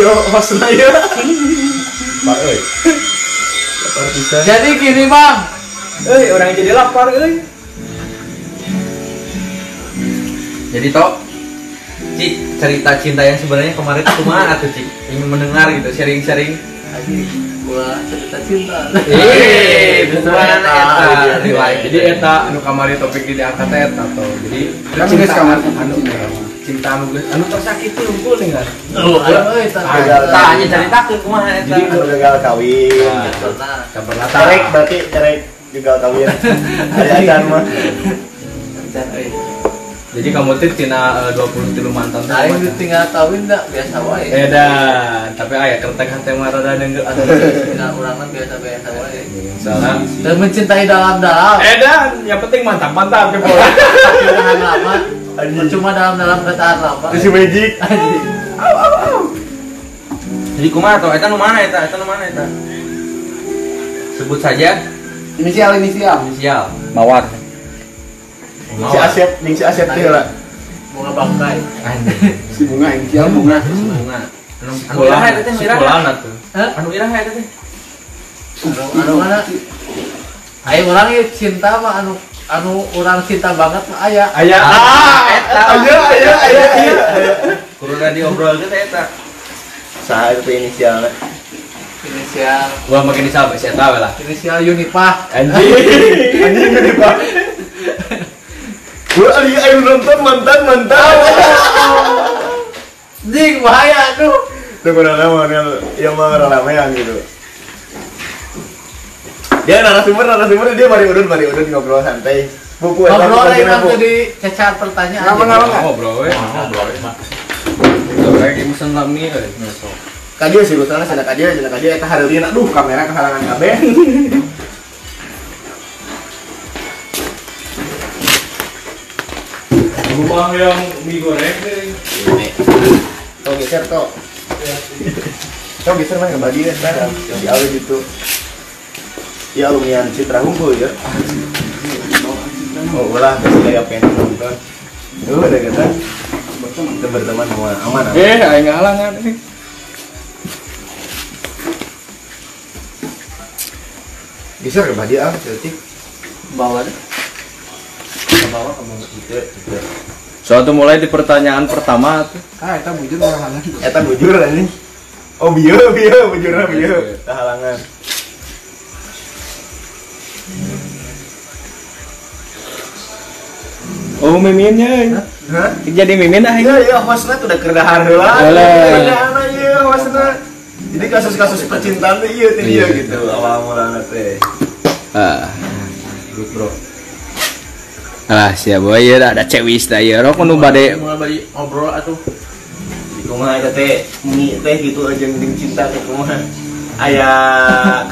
yo hostna ya Pak euy. lapar pisan Jadi gini bang, euy orang jadi lapar euy Jadi toh Cik, cerita cinta yang sebenarnya kemarin itu mana tuh Cik? Ingin mendengar gitu, sharing-sharing gua cerita cinta. Eh, bukan eta riwayat. Jadi eta anu kamari topik di diangkat eta tuh. Jadi Kan cinta geus kamar anu cinta anu anu tersakiti unggul nih kan. Oh, eh, Tanya ceritakeun kumaha eta. Jadi gagal kawin. Nah, Kabar. Cerek berarti cerek gagal kawin. Ada acan mah. dan, eh, Jadi kamu tuh tina eh, 20 tilu mantan tuh. Aing tinggal tawin dah biasa wae. Edan, tapi aya kertek hante mah rada nenggel atuh. Tinggal urang mah biasa-biasa wae. Salah. Dan mencintai dalam-dalam. Edan, yang penting mantap-mantap ke bola. Tahan lama. Cuma dalam-dalam bertahan lama. Itu si magic. Anjing. Jadi kumaha toh? Eta nu mana eta? Eta nu mana eta? Sebut saja inisial inisial inisial. Mawar. Si Asep, ning si Asep teh lah. Bunga bangkai. Anjing. si bunga inisial bunga Bunga. Anu anu iraha eta teh, anu iraha. sekolah tuh. Hah? Anu iraha eta teh. Anu anu mana? Ayo orang ieu cinta mah anu anu orang cinta banget mah aya. Aya Ah, eta. Ayo ayo ayo ayo. Kudu diobrolkeun teh eta. Saha itu inisialnya? Inisial Gua makin disabet si eta we lah. inisial Unipah. Anjing. Anjing Pak. Gua ali ayo nonton mantan mantan. Jing bahaya tuh. Tuh kurang lama yang mah ramean gitu. Dia narasumber narasumber dia mari udun mari udun ngobrol santai. Buku eta Ngobrol yang buku. tadi cecar pertanyaan. Ngapa-ngapa? aja. Ngobrol we. Ngobrol. Tuh kayak gitu mesen kami. Kadia sih gusana sana kadia sana kadia eta hareulieun aduh kamera kehalangan kabeh. Rumah yang mie goreng deh. Tuh geser tuh. Tuh geser mah ngebagi ya sekarang. Di awal gitu. Ya lumayan citra hunkul ya. Oh ulah kasih kayak pengen nonton. Tuh ada kata. Berteman sama aman. aman. Eh, aing ngalangan nih. Geser ke badi ah, cetik. Bawa deh. Ke bawah kamu. Suatu mulai di pertanyaan pertama tuh. ah eta bujur halangan Eta bujur anjing. Oh bieu bieu bujurna bieu. Tah halangan. Oh, miminnya. Hah? Jadi mimin ah Iya iya hostna tuh udah kerdahar heula. Alah. Kerdahar iya hostna. Jadi kasus-kasus percintaan tuh iya teh dia gitu awal mulanya teh. Ah. Good bro. Alah, siap boy ya ada cewis dah ya. Rok nu bade Mulai bari ngobrol atuh. Di kumaha teh mie teh gitu aja mending cinta teh kumaha. Aya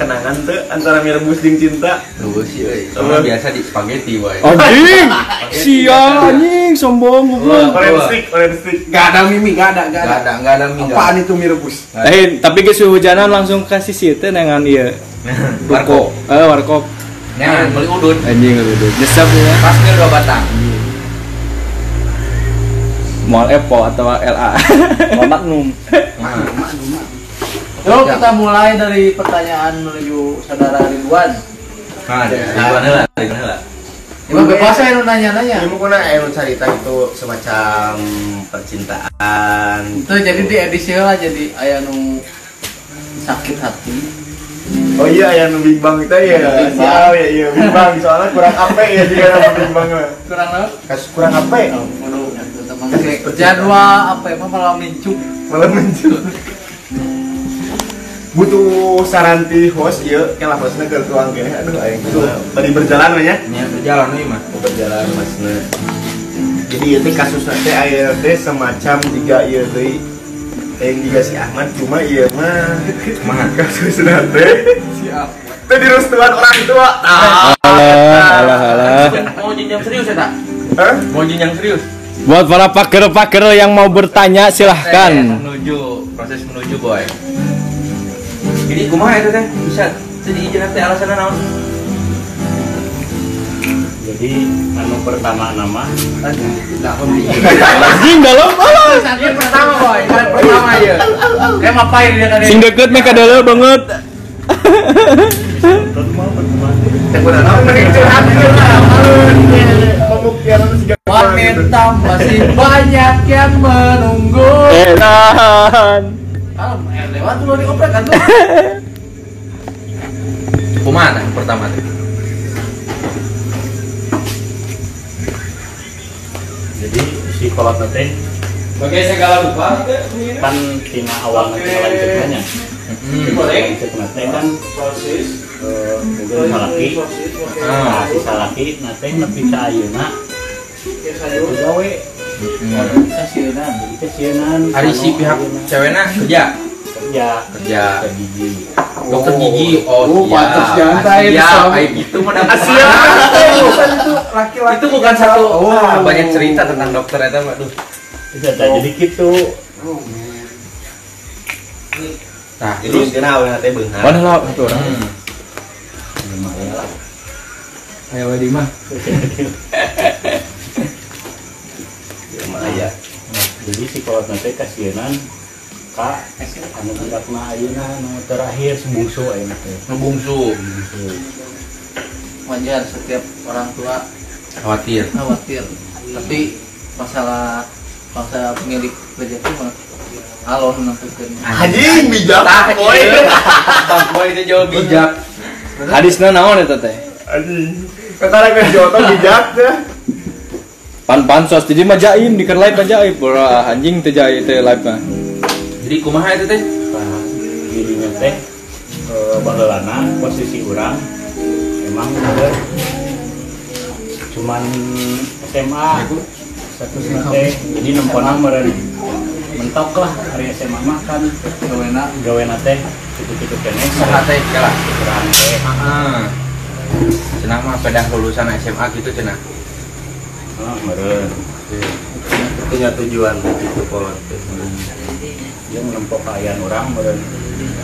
kenangan tuh antara mie rebus jeung cinta. Sih euy. Soalnya biasa di spaghetti wae. Anjing. Sia anjing sombong goblok. Orange stick, orange stick. gak ada mimi gak ada gak Enggak ada ada, enggak ada mie. apaan itu mie rebus Eh, tapi geus hujanan langsung kasih sieu teh dengan ieu. Warkop. Eh, warkop. Nah, beli udun. Anjing udah nyesep ya. Pas ke dua batang. Mall Epo atau LA. Mall Magnum. Nah, Yuk kita mulai dari pertanyaan menuju saudara Ridwan. nah, Ridwan heula, Ridwan heula. Emang bebas ya nu nanya-nanya. Ini mungkin aya cerita itu semacam percintaan. Itu jadi di edisi lah jadi aya nu sakit hati. Oh iya aya nu Big Bang itu ya. Sial ya iya Big Bang soalnya kurang ape ya juga nama Big Bang mah. Kurang naon? Kasus kurang kayak jadwal apa emang malam minggu. Malah muncul. Butuh saranti host ieu kan lah hostna keur tuang kene. Aduh aing tuh bari berjalan we nya. Nya berjalan euy mah. Berjalan masna. Jadi ieu teh kasusna teh aya teh semacam tiga ieu teh yang juga si Ahmad cuma ieu mah Kumaha? kasusna teh siap teh direstuan orang tua. Ah. Alah, alah, alah. Mau jenjang serius ya, tak? Hah? Mau jenjang serius? Buat para paker-paker yang mau bertanya silahkan. menuju proses menuju boy. Jadi kumaha itu teh? Bisa jadi izin teh alasanna naon? jadi anu pertama nama Anjing dalam malah. Yang pertama boy, yang pertama ya. Kayak ngapain dia tadi? Sing deket mah kadala banget. Wanita masih banyak yang menunggu. Edan. Kalau eh, lewat dulu dioprek kan tuh. Kumaha yang pertama tuh? jadi si kolot nanti Bagai segala rupa. kan tina awal nanti lanjutnya Hmm. lanjut nanti kan Sosis. eh, mungkin salaki nah si salaki nanti nepi ka ayeuna itu gawe jadi Hari si pihak ceweknya kerja? Kerja. Kerja. Ke gigi. Dokter gigi oh, Oh, pantas jantai, siap sama. kayak gitu Asia. itu laki-laki. itu bukan satu Oh. wah banyak cerita tentang dokter itu aduh bisa jadi gitu nah terus? kena awal nanti beunghar Mana lah itu orang. hmm. Ayo di mah. Nah, jadi si kolot nanti kasienan kak anu hendakna ayeuna anu terakhir sebungsu ayeuna teh. Ngebungsu bungsu. Wajar setiap orang tua khawatir. khawatir. Tapi masalah bangsa pemilik rezeki mah alon nentukeun. anjing bijak boy. bang boy itu jauh bijak. Hadisna naon eta teh? anjing kakara kan joto bijak teh Pan pansos jadi mah jaim di live mah jaim. Bora anjing teh jaim teh live mah. jadi kumaha itu teh? Dirinya teh eh, baheulana posisi orang emang bener. Cuman SMA satu teh jadi nempona meren mentok lah hari SMA mah kan Gawena gawe teh gitu-gitu kene. Saha teh kala kurang teh. Heeh. Cenah mah pedah lulusan SMA gitu cenah ah meren Punya tujuan gitu kolot. dia menempok kayaan orang meren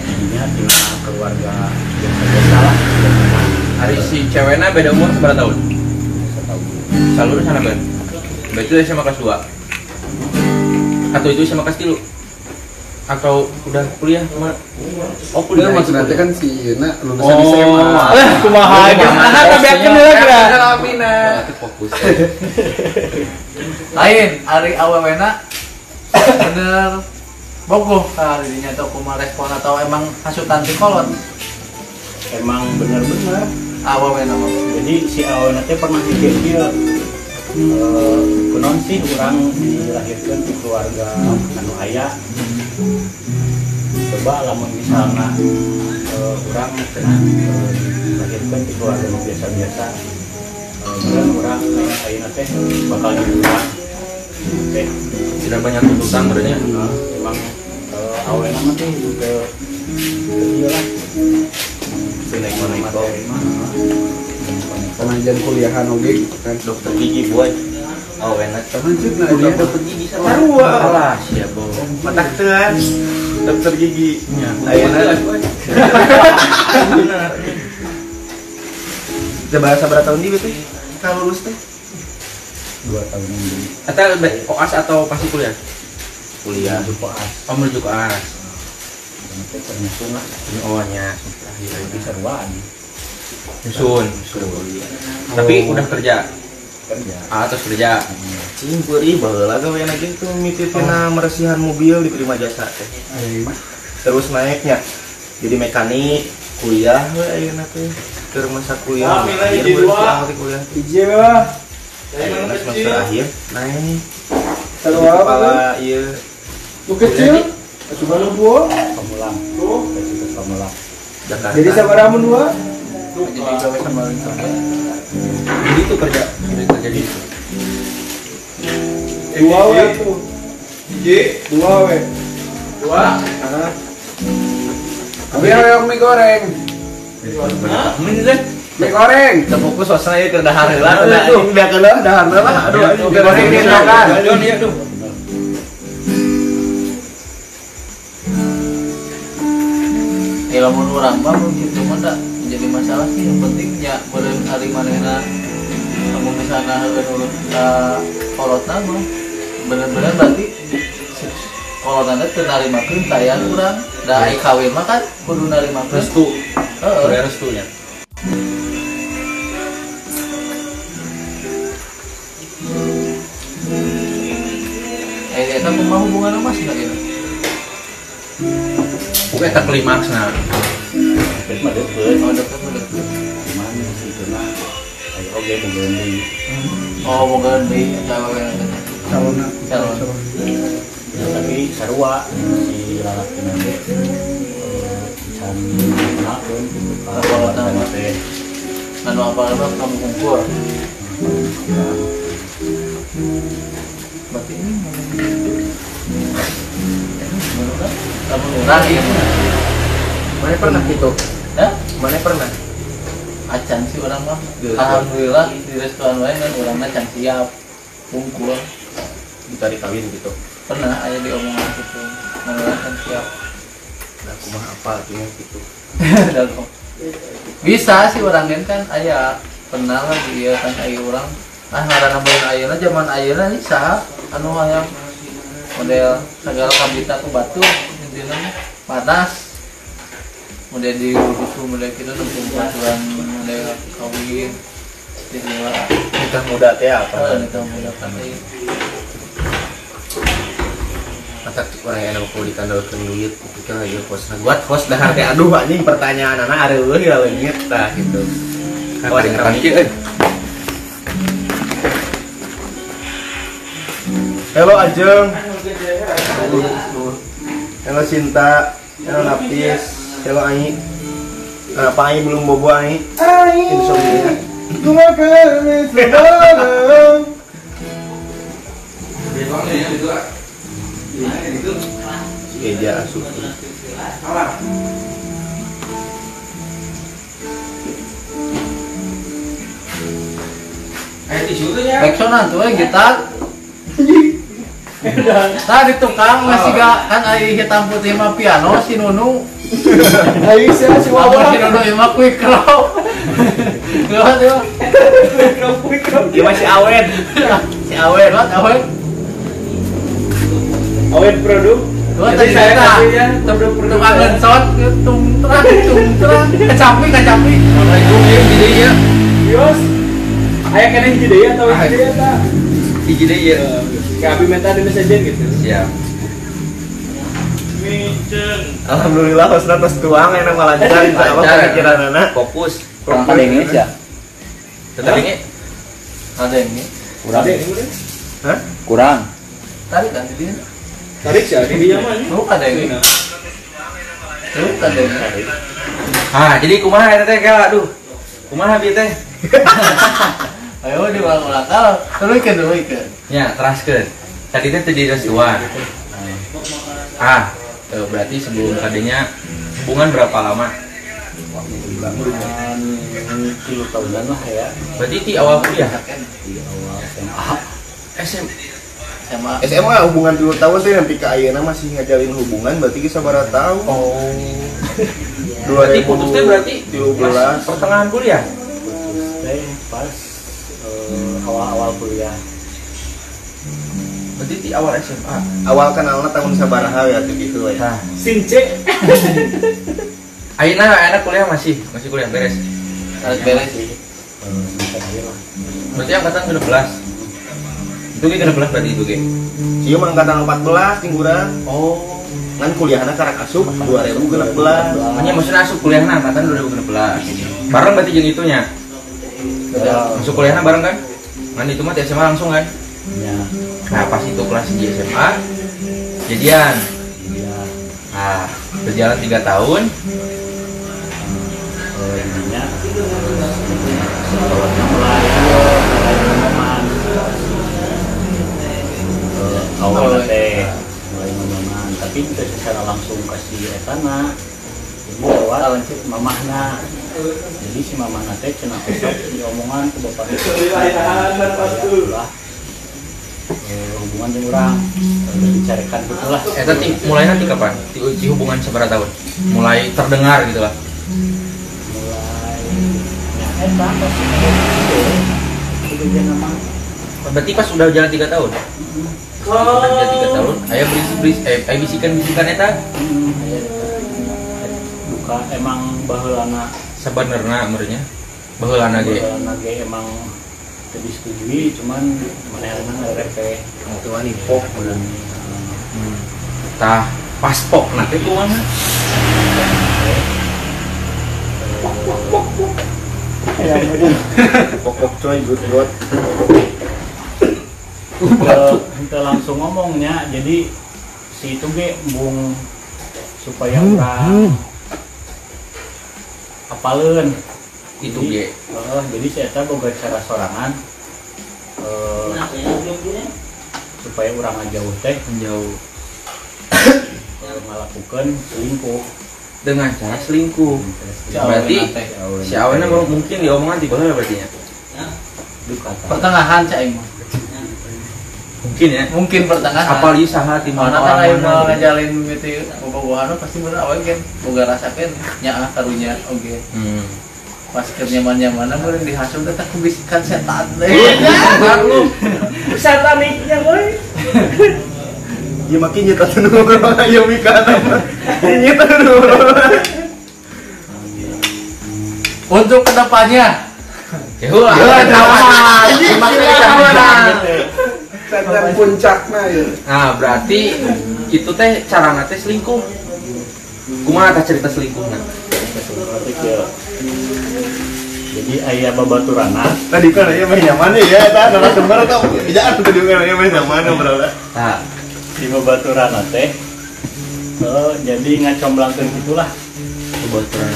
jadinya tinggal keluarga biasa-biasa lah. Hari si ceweknya beda umur seberapa tahun? Setahu selalu sana ben berarti itu SMA kelas 2 atau itu SMA kelas 3 atau udah kuliah ke mana? Oh Udah kuliah maksudnya itu. kan si Yuna lulusan Oh. SMA. Eh kumaha aja. Nah, tabiatkeun heula kira. Berarti fokus. lain hari awewena bener bogoh ka dirinya atau kumaha respon atau emang hasutan si kolot emang bener-bener awewena mah. jadi si awalnya teh pernah mikir dia eh, kunon sih orang dilahirkan di keluarga anu ayah coba lamun misalnya eh, orang cenah eh, dilahirkan di keluarga biasa-biasa eh, kemudian orang kayak ayeuna teh bakal jadi orang teh Sudah banyak tuntutan berarti. Nah, emang uh, awalnya mah teh ke ke dia lah Pengajian kuliahan oke kan. Dokter gigi boy. Oh enak. Lanjut nah Kuliah dia dokter gigi sama. Sarua. Alah siap bo. Matak tuan. Dokter gigi. Ayeuna Kita bahasa berapa tahun dia teh? Kalau lulus teh. dua tahun dulu Atau be- koas atau pasti kuliah? kuliah di Poas Oh menuju koas. nanti ternyusun lah Oh nya. di seruan Nyusun. Tapi udah kerja. Kerja Ah terus kerja. Cing puri baheula gawe lagi tuh mitipina meresihan mobil di Prima Jasa teh. Terus naiknya jadi mekanik kuliah we ayeuna teh keur masa kuliah. Akhir baru si kuliah. Iya. Ayeuna semester akhir naik. Jadi apa, kepala ieu Lu kecil? Cuma lu dua. pamulang Tuh. pamulang Jakarta. Jadi sama ramen dua. Jadi sama Jadi itu kerja. Jadi kerja di situ. Dua we tuh. Dua we. Dua. Tapi yang mie goreng. Ini deh. Mie goreng. kita fokus suasana keur dahar heula Lah, tuh, biar kelah dahar lah. Aduh, aduh, mie goreng ini kan. Aduh aduh. ya lamun urang mah begitu mah tak jadi masalah sih yang penting ya beureun hari manehna kamu misalnya urut ke kolotna mah bener-bener berarti kolotna teh narimakeun tayang urang da ai kawin mah kan kudu narimakeun restu. Heeh. Udah restunya eh eta kumaha hubungan mas nggak gitu pokoknya tak klimaks nah mah deket, oh deket mah deket cuman itu mah ayo oke bukan di oh mau ganti calon calon Ya, tapi sarua si lalaki nanti can ka Kalau nama. teh. anu apa apa kamu kumpul berarti ini kamu ya mana pernah gitu mana pernah? Acan sih orang mah. Geus. alhamdulillah di restoran lain kan orangnya can siap bungkul ditarik kawin gitu. Pernah ayah diomongan gitu orang can siap. Nah aku mah apa artinya gitu? Bisa sih orang lain kan ayah pernah lah dia kan ayah orang. Ah ngaran nambahin ayana zaman ayana nih sah anu hayang model segala kabita ke batu intinya mah panas model di rusuh model kita nempung peraturan model kawin istilah nikah muda teh apa? Apa kita menggunakan ini mata orang yang mau ditandalkan duit itu kan lagi host nah buat host dah teh aduh anjing pertanyaan anak ada eueuh ya leungit tah gitu. Apa di ngerang kieu euy Halo Ajeng. Halo Cinta Halo Napis Halo Ai Kenapa Ai belum bobo Ai? Insomnia Eja asup. Ayo tisu tuh ya. Reksonan tuh eh gitar Nah tukang masih gak kan ai hitam putih mah piano si Nunu Ayo Kamu si Nunu mah quick row Gawat ya Dia masih awet Si awet Gawat awet awet produk. Jadi tadi saya kasihnya tabrak produk. Tukang genson tung terang tung terang Kecapi kecapi Assalamualaikum ya jadi ya Yos. Aya kena hiji atau Ah. hiji deui eta? hiji deh ya Kayak abi minta dina saja gitu. siap Alhamdulillah hostnya terus tuang enak lancar Insya Allah Lancar. pemikiran anak. Fokus. Kurang kadengnya sih ya. ini? Ada yang ini? Kurang. Hah? Kurang. Tadi kan di sini Tarik sih di dia mah. Tuh ada yang ini. Tuh ada yang ini. Ah jadi kumaha eta teh? Kayak aduh. Kumaha bi teh? Ayo diulang-ulang kalau Terus ikan dulu ikan. Ya teraskeun tadi teh teu restuan ah eh, berarti sebelum kadenya hubungan berapa lama? Hubungan tilu tahunan lah ya. Berarti di awal kuliah? Di awal SMA. SM Sama SMA hubungan dulu tahun tuh nanti ke Ayana masih ngajalin hubungan berarti kita baru tahu. Oh. Berarti putusnya berarti 2013 pertengahan kuliah? Putus teh pas eh, awal-awal kuliah. Berarti di awal SMA awal kenalnya tahun sabaraha ya tuh gitu ya. Nah Since Aina anak kuliah masih? Masih kuliah beres? Harus beres lah. berarti angkatan ke-12? Itu ke ke-12 berarti itu Iya mah angkatan 14 tingguran oh. Kan kuliahnya karak asup 2016 Makanya maksudnya masuk kuliahnya angkatan 2016 bareng berarti jeung itunya? Ya, masuk kuliahnya bareng kan? Kan itu mah di SMA langsung kan ya, nah pas itu kelas di SMA jadian ya, nah berjalan tiga tahun eh, ininya, kawannya mulai mulai kawan teh mulai ngomongan, tapi tidak secara langsung kasih etana. Jadi lewat mamahna. Jadi si mamahna teh cenah osok di omongan ke bapak itu. Lah, eh, hubungan dengan orang eh, dicarikan gitu lah. eh tadi mulai nanti kapan? Di, di hubungan seberapa tahun? Mulai terdengar gitu lah. Mulai ya nama berarti pas udah jalan tiga tahun? Udah jalan tiga tahun ayah berisik berisik eh ayah bisikan bisikan eta? Duka emang baheulana. Sebenarnya merenya baheulana ge. Baheulana ge emang teu disetujui cuman manehna ngarep teh Itu ani pok bener. tah paspok nah. Teh kumaha Pok-pok coy good god. kita langsung ngomongnya jadi si itu ge embung supaya orang apaleun itu Jadi, ge. eh, jadi saya tahu boga cara sorangan eh, supaya orang ngajauh teh. Menjauh. Ngalakukan selingkuh. Dengan cara selingkuh. Berarti si awalnya mau mungkin diomongan di bawah berarti ya? Duka pertengahan cak mungkin ya. Mungkin pertengahan. Apal ieu saha di Mana kan orang mana mau gitu. ngajalin gitu bobogohan pasti bener awal kan boga rasakan nyaah karunya oke. Hmm. Pas keur nyaman-nyaman meureun dihasum teh tak kebisikan setan deh. jangan lu Sataniknya boy. Ya makin nyeta dulu ayo mikana. Nyeta dulu. Untuk ke depannya ya ulah Setan puncaknya ya. nah berarti itu teh cara teh selingkuh kumaha cerita ke- jadi ayah babaturana Tadi kan ya main nyaman ya, tah narasumber tah jangan tadi kan ya main nyaman bro. nah si babaturana teh eh, jadi ngacomblangkeun gitulah. Kebetulan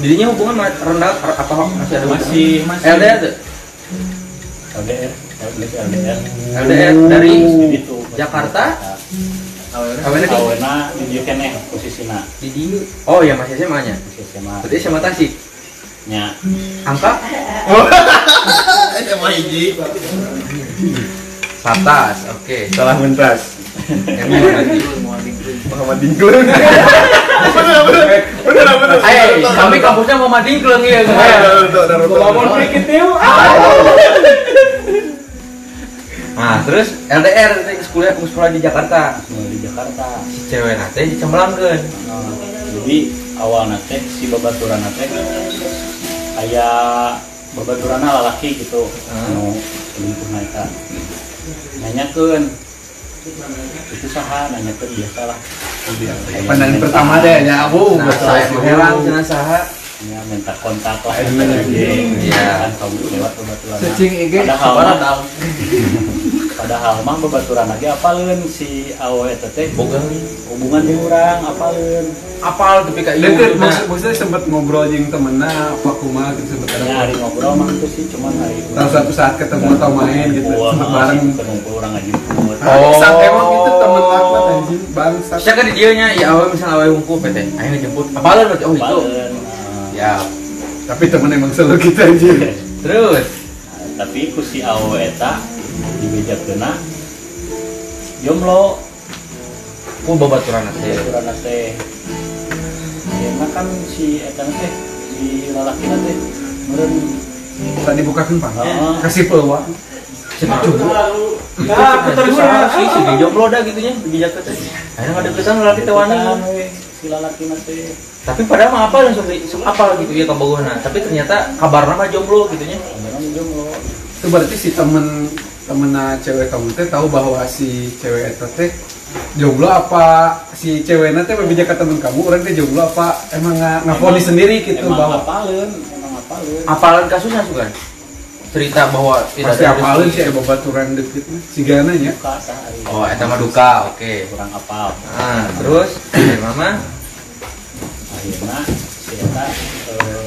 jadinya hubungan rendah apa masih ada masih masih. LDR tuh? LDR LDR LDR LDR dari itu Jakarta? awalnya awalnya di awena di dieu keneh posisina di di oh ya masih SMA nya di SMA berarti SMA Tasik nya angka SMA hiji. Satas oke Salah mentas. Muhammad Dingkleng. Bener bener. Bener bener. eh kami kampusnya mau madingkleng ya Ngomong dikit yuk. nah terus LDR teh sekolah sekolah di Jakarta Nah, di Jakarta si cewek nate dicemblangkeun Nah, jadi awalnya teh si babaturana teh aya babaturana lalaki gitu. Hmm. nu selingkuh naika nanyakeun. Itu saha nanyakeun biasalah. Pandangan pertama deh ya abu. nah saya menghelang cenah saha. Ya minta kontak lah. Iya. kan kamu lewat babaturana IG padahal padahal mah babaturana ge apaleun si awe eta teh boga hubungan di urang apaleun apal tapi kayak Deket maksud maksudnya sempat ngobrol jeung temenna apa kumaha gitu sempat ya ada. hari ngobrol mah itu sih cuman hari Tahu suatu saat ketemu atau main gitu sempat bareng. kumpul orang ngajemput Oh. Sang emang itu temen laknat anjing bangsa. Bisa kan di dia nya ya awal misalnya awal hukum PT, ayo ngejemput. Apalan berarti oh itu. Nah, Ya. Tapi temen emang selalu gitu anjing. Terus Nah, tapi ku si awo eta dibejakeuna jomblo ku babaturan teh. kurang teh Ayeuna kan si eta teh si lalaki teh meureun Tadi bukakan pak. Kasih peluang. Cina coba. Nah, terus sih si di jomblo dah gitunya di jaket teh. Akhirnya nggak deketan lagi teh wani. Deketan we, si lalaki teh Tapi padahal mah apa langsung apa gitu ya kabaguhna. Tapi ternyata kabarna mah jomblo gitunya. jomblo Itu berarti si temen temenna cewek kamu teh tahu bahwa si cewek eta teh jomblo apa si ceweknya teh berbeda ke temen kamu? Orang teh jomblo apa emang nga- ngafoni sendiri gitu emang bahwa apaleun emang apaleun Apalan kasusnya sukan? Cerita bahwa tidak pasti apalin sih babaturan deket si gana nya ari Oh, eta mah duka, oke. kurang apal. Nah, terus? Mama? Akhirnya si eta eh,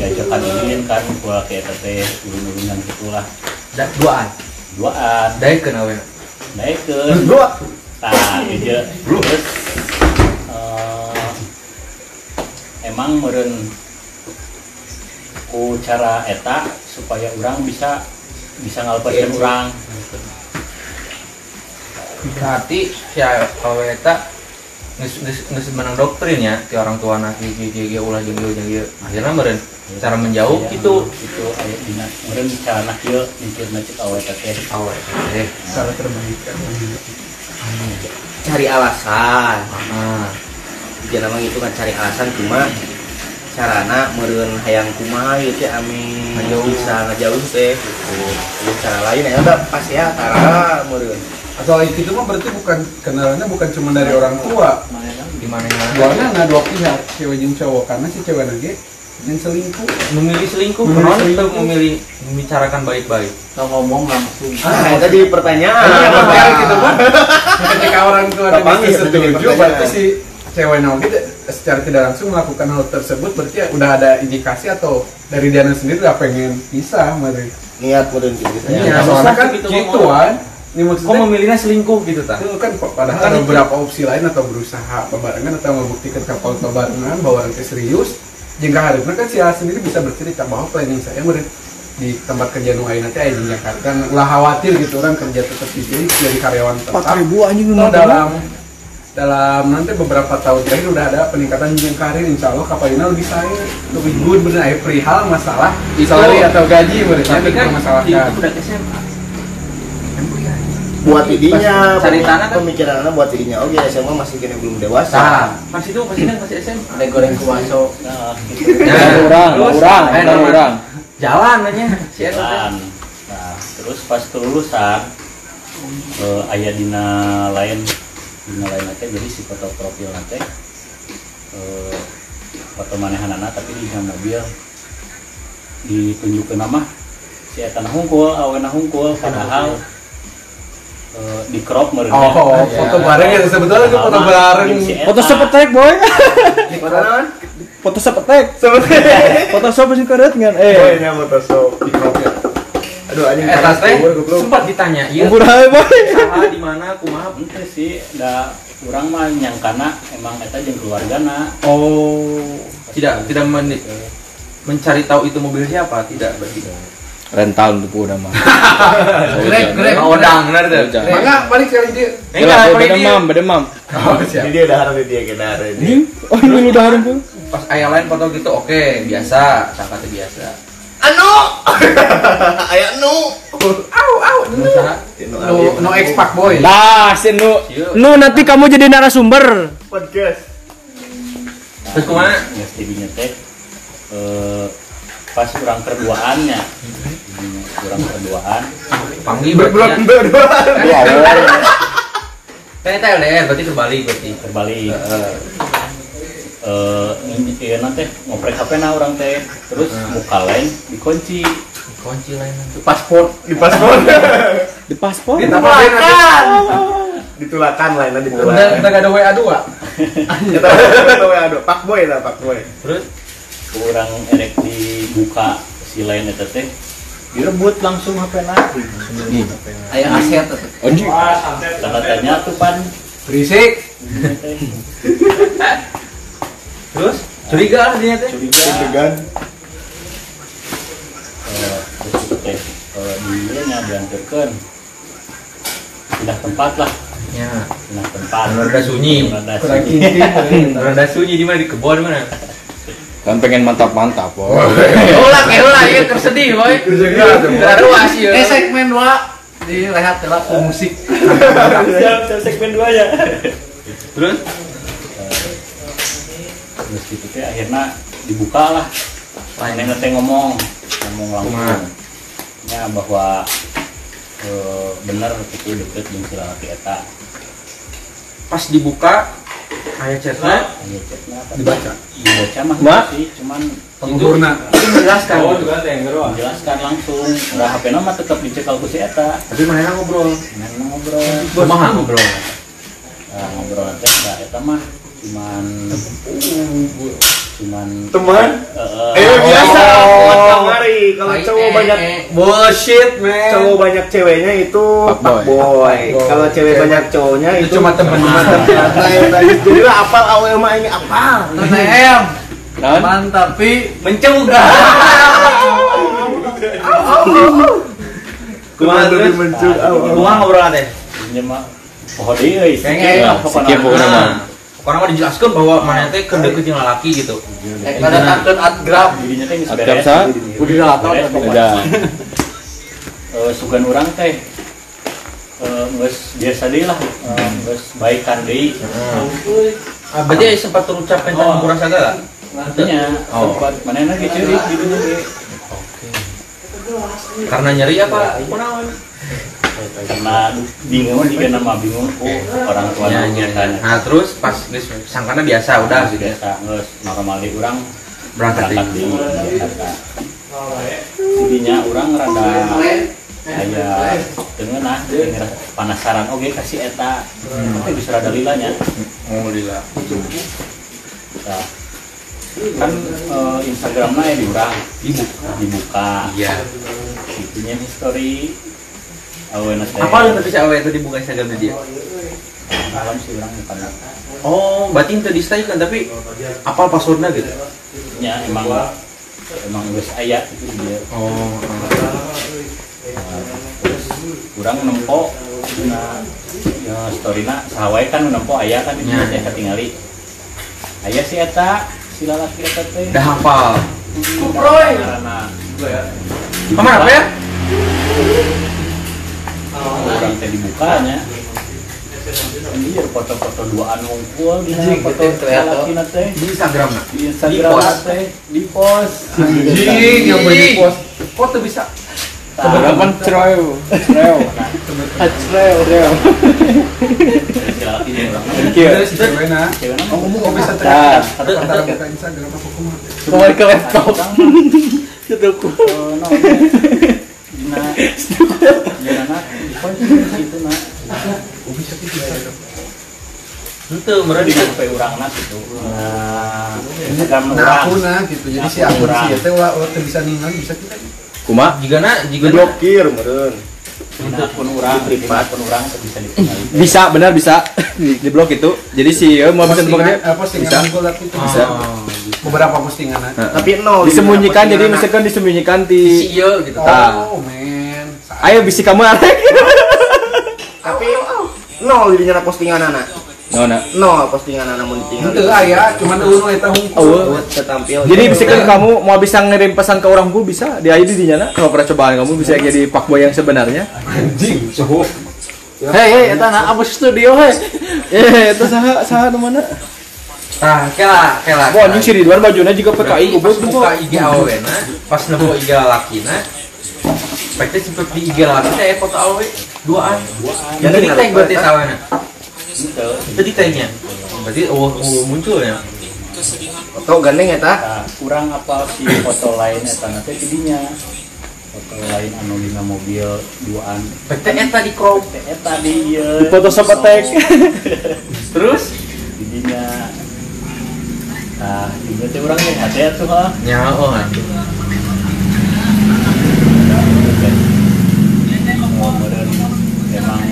diajakan izin kan gua ke eta teh ulun-ulunan gitulah. Da, duaan. duaan Daekeun awe. naikkeun Dua. tah geus terus eh, emang meureun ku cara eta supaya orang bisa bisa ngalepaskeun urang Berarti si awe geus menang doktrin ya ti orang tua anak ieu ieu ulah jeung ieu. Akhirna meureun cara menjauh gitu itu. aya dina meureun cara kieu mikirna cek awe teh Cara terbaik kan. cari alasan. Ah jangan namanya itu kan cari alasan cuma carana meren hayang kumaha gitu ya amin bisa ngejauh teh gitu. Jadi cara lain ya udah pas ya cara meren Atau itu mah berarti bukan kenalannya bukan cuma dari orang tua. di mana mana Soalnya nggak dua pihak, cewek jeung cowok karena si cewek lagi yang selingkuh. memilih selingkuh selingkuh. itu memilih membicarakan baik-baik Kita ngomong langsung. ah itu di pertanyaan Iya, makanya gitu kan. Ketika orang tua dan Kapan istri ya, setuju, pertanyaan? berarti si ceweknya oke secara tidak langsung melakukan hal tersebut berarti ya udah ada indikasi atau dari dia sendiri udah pengen pisah mari. niat meren gitu Iya, ya soalnya kan gitu gituan. Ini kok maksudnya memilihnya selingkuh gitu ta itu kan padahal Kan ada beberapa opsi lain atau berusaha bebarengan atau membuktikan kapal bebarengan bahwa nanti serius. Jika harusnya kan si A sendiri bisa bercerita bahwa planning saya meren di tempat kerja nu teh aya di Jakarta. Kan ulah khawatir gitu orang kerja tetap di sini jadi karyawan tetap. Anjing Toh dalam dalam nanti beberapa tahun terakhir udah ada peningkatan jenjang karir insya Allah kapalina lebih saya lebih good bener. Aya perihal masalah salary atau gaji mereka tapi kan dipermasalahkan itu udah SMA buat idinya Cari tanah kan? pemikirannya buat idinya oke SMA masih kena belum dewasa. Nah pas itu pasti kan masih SMA Ada goreng kuaso. nah gitu. Ada orang, ada Terus, orang, eh, orang. jalan aja si jalan. Nah terus pas kelulusan eh, aya dina lain dina lain teh jadi si foto profil teh eh, foto manehanana tapi di dalam mobil. Ditunjukkan nama si eta na hungkul awena hungkul padahal eh, di crop meureun oh, teh. oh, foto bareng ya sebetulnya itu foto Sama bareng. Foto sepetek boy. foto naon Foto sepetek. Foto sop sih kan. oh Eh. ini Photoshop di crop ya aduh anjing Eta teh Goblok, goblok. sempat ditanya iya Ubur aja boy. saha di mana kumaha Ente sih da urang mah nyangkana emang eta jeung keluargana oh tidak tidak men- mencari tahu itu mobil siapa tidak berarti Rental udah mah. Grek, grek. oh dang benar tuh mangga balik kali dia enggak beda mam, beda mam. oh siap Jadi dia udah harus dia kena ini. Oh ini udah harum tuh. pas ayah lain foto gitu oke biasa sangka teh biasa Anu, ayah nu. usaha no no expak boy Dah, si Nu. Nu nanti kamu jadi narasumber. Podcast. terus ke mana geus tidinya teh eh, pas urang kerduaannya urang kerduaan panggil berdua. teh teh LDR berarti terbalik berarti terbalik Heeh. eh ini ieu teh ngoprek HP na urang teh terus muka lain dikunci kunci lain Paspor. Di paspor. Di paspor. Ditulakan. Ditulakan udah ditulakan. udah gak ada WA dua Kita tahu ya, aduh, Pak Boy lah, Pak Boy. terus kurang erek dibuka si lain eta teh direbut langsung HP na Ayah aset. Anjing. katanya tuh pan. Berisik. Terus? Curiga lah dia teh? Curiga. Degan. Eh, terus itu teh eh, dia nya diantarkeun pindah tempat lah. Ya. Pindah tempat. Rada sunyi. Rada sunyi. rada sunyi di mana? Di kebun mana Kan pengen mantap-mantap, boy. Ulah kayak ulah ya tersedih boy. Terus ya. Eh segmen 2 di rehat telah ke musik. siap siap segmen dua ya terus terus gitu teh akhirnya dibuka lah lain teh ngomong ngomong langsung ya bahwa eh, bener itu deket jeung si eta pas dibuka kayak chatnya Aya chatna tapi Dibaca. dibaca mah cuman pengukurna itu menjelaskan gitu. menjelaskan langsung. Udah HP nama tetap dicekal ku si eta. Tapi mana ngobrol. Nah, ngobrol. Kumaha ngobrol. Nah, ngobrol teh eta mah cuman cuman Teman. eh, Eh biasa. Oh. Buat kamari. Kalau Ay, cowok eh, banyak eh. bullshit man cowok banyak ceweknya itu Fuckboy. fuckboy. Kalau cewek Cewek. banyak cowoknya itu itu cuma teman-teman Nah, ya tadi jadi lah apal awal mah ini apa? TTM. Mantap tapi mencegah Kumaha tadi mencul awal. kumaha ngobrol teh poho deui euy Kayaknya Sikip pokoknya mah. Orang mah dijelaskan bahwa mana teh deukeut jeung lalaki gitu Eh, kada takkeun at grab. Sa? Udah rata. Ada. Eh, sugan orang teh eh, geus biasa deui lah Eh, geus baikan deui ah, berarti sempat terucapkan Oh. oh. kurang segala artinya Oh. tempat mana lagi ceurik gitu ge karena nyeri apa kunaon karena bingung jika nama bingung. Oh orang tua Ya, nu ya, kan. Ya. Nah, terus pas sangkana biasa udah. Ya. biasa geus normal di orang Berangkat berangkat di Jakarta jadinya orang rada aya dengan ah dengan penasaran oke kasih eta. Tapi bisa rada lilanya. Oh, lila. Nah, kan eh, Instagramnya ya diurang dibuka. Dibuka. Iya. itunya history aweuna teh Apa lu tadi si awe itu dibuka Instagram dia? malam sih orang bukan Oh, berarti itu di kan tapi apa passwordnya gitu? nya emang emang geus aya itu dia Oh, kurang nempo nah ya storyna sahawai kan nempo aya kan itu Ya. teh ketingali aya si eta si lalaki eta teh udah hafal. karena Paman apa ya? Orang teh dibukanya Anjir foto-foto dua anu unggul di foto lalaki teh Di Instagram nah. di Instagram Di-post. teh di post Anjing yang boleh di post. Foto bisa. Cereo. Cereo. si lalaki jeung urang Kieu. Ada si cewekna. cewekna Oh, ngomong kok bisa Nah, teriak. Antara buka Instagram apa kumaha. kembali ke laptop. Dina Dina nak di post itu nak Itu meren di HP urang nak gitu nah Instagram Nah, urang aku nah gitu. Jadi si akun si eta wah teu bisa ningali bisa kita. Kuma? Jika na, jika na. Diblokir meren. Akun urang di akun urang teu bisa ditinggali Bisa, benar bisa. Di, blog itu. Jadi si eh, mau bisa dipakai. Bisa. itu bisa. Beberapa postingan. nah. Tapi nol. disembunyikan jadi misalkan disembunyikan di iya gitu. Ah. Oh, men. ayo bisi kamu arek Tapi nol dirinya postingan anak. no, nah. Nol postingan anak mun ditinggal. Itu aya, cuman eueuh eta hungkul. Oh, Tetampil. jadi misalkan kamu mau bisa ngirim pesan ke orang bu bisa di ID di nyana kalau pernah cobaan kamu bisa jadi fuckboy yang sebenarnya Anjing, suhu. Hei, hei, eta na abus studio hei. eh itu saha saha nu mana Nah, kela, kela. Wah, anjing si Ridwan bajunya juga PKI pas goblok buka IG awena, pas nemu IG lalakina, Pasti sempet di IG lalaki teh foto awe duaan. Jadi di tag berarti sawena. Gitu. Itu di tagnya. Berarti oh, oh muncul ya. Atau gandeng eta. Nah, kurang apa si foto lain eta nanti jadinya foto lain anu dina mobil duaan Berarti eta di crop. teh eta di di ieu Photoshop attack Terus jadinya nah ini teh urang ge ada tuh ah nya oh meureun emang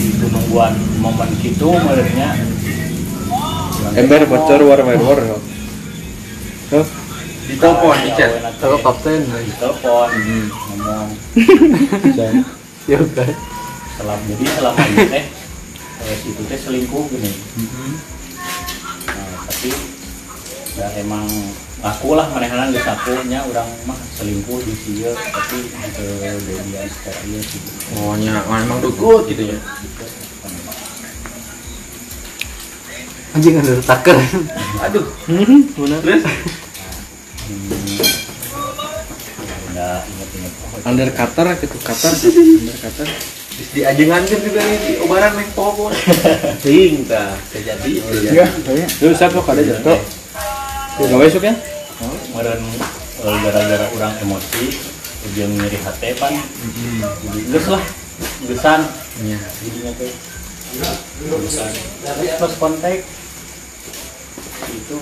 itu nungguan momen gitu meureunnya ember bocor war war war. Tuh, Di telepon di chat. Kalau kapten. di telepon. Ngomong. Ya udah. selama jadi selama ini teh. Eh, itu teh selingkuh gini. Nah, tapi ya emang aku lah manehanan geus akunya orang mah selingkuh di sieu tapi ke dia secara ieu sih Oh nya, oh, emang dugut gitu ya. Anjing ada taker. Aduh, Benar. terus inget-inget under cutter gitu cutter under cutter di ajengan kan juga nih di obaran main pokok. Ting tah terjadi. ya lu siapa kada jatuh gawe esuk ya? Meureun eh, gara-gara orang emosi ujung nyeri hati pan. Geus lah geusan Iya. jadinya teh geusan terus kontak itu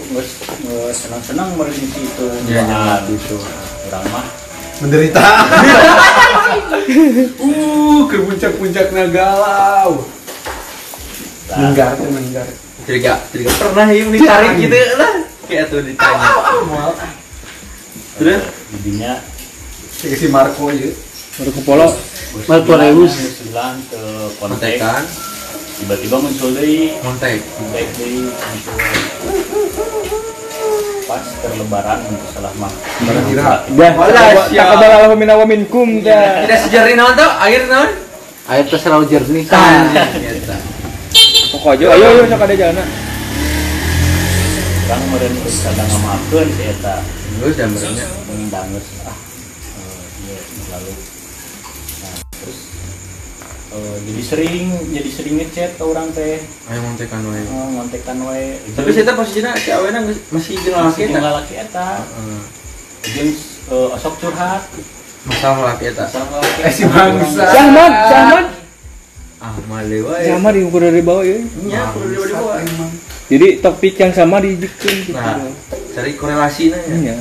senang-senang situ. Iya, iya, gitu orang mah. Menderita. uh, ke puncak-puncak galau. Jadi gak, jadi gak pernah yang ditarik gitu lah. Kayak tuh ditanya. Terus jadinya Kayak si Marco ya. baru ke polo Marco Reus. bilang ke kontak kontekan. tiba-tiba muncul deui Montek. baik deui muncul pas terlebaran untuk salah mah Kira-kira. Dah, siap. takabala wa minna wa minkum dah. Tidak sejarah naon tuh? Air naon? Air teh selalu jernih. Pokoknya ayo ayo sok ada jalan. Orang meureun geus kada ngamakeun si eta Terus jam berenya. mendangus ah eh, iya lalu nah terus jadi sering jadi sering ngechat ke orang teh Ayo montekan wae. oh, ngontekan wae Tapi saya posisinya si awena geus- masih jeung masih eta. lalaki eta Heeh. jeung eh, osok curhat Masalah lalaki eta. asal lalaki Eh si bangsa. Syahman, Syahman. Ah, male wae. Syahman yang kudu di bawah ya. Nya, kudu di bawah. Emang. Jadi topik yang sama dijikeun gitu. Nah, cari korelasinya ya. Iya.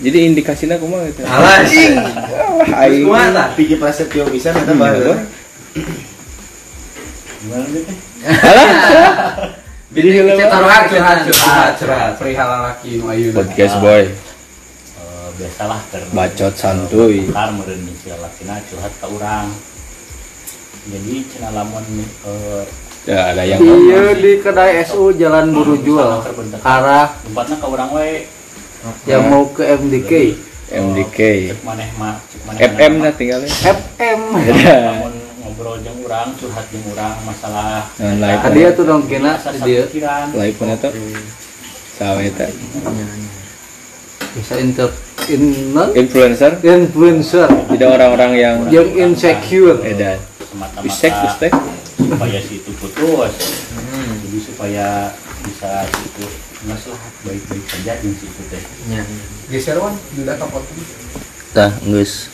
Jadi indikasinya kumaha gitu. Alah, sing. Ah, aing. Kumaha tah? Pikir prasetyo bisa eta Iya. Boy. gimana deh Alah. Jadi heula Curhat, curhat, curhat, curhat. Perihal lalaki nu ayeuna. podcast boy. Eh, biasalah ter Bacot santuy. Ntar meureun si lalakina curhat ka urang jadi cenah lamun eh, Ya, ada yang Iya di kedai SU Jalan Buru Jual. arah. Tempatna ka urang wae. Yang mau ke MDK MDK. cek maneh mah FM lah tinggalnya. FM lamun ngobrol jeung urang curhat jeung urang masalah Nah, live Tadi ya tuh dong kena dia. sapikiran. live pun eta. Sawe eta. bisa inter in non? Influencer. influencer. Tidak orang-orang yang yang insecure. Edan. semata-mata. Bisek, bisek. Supaya si itu putus. Jadi supaya bisa si itu nggak lah baik-baik saja jeung si itu teh. Nya. Geser wan, udah kapot. tah geus.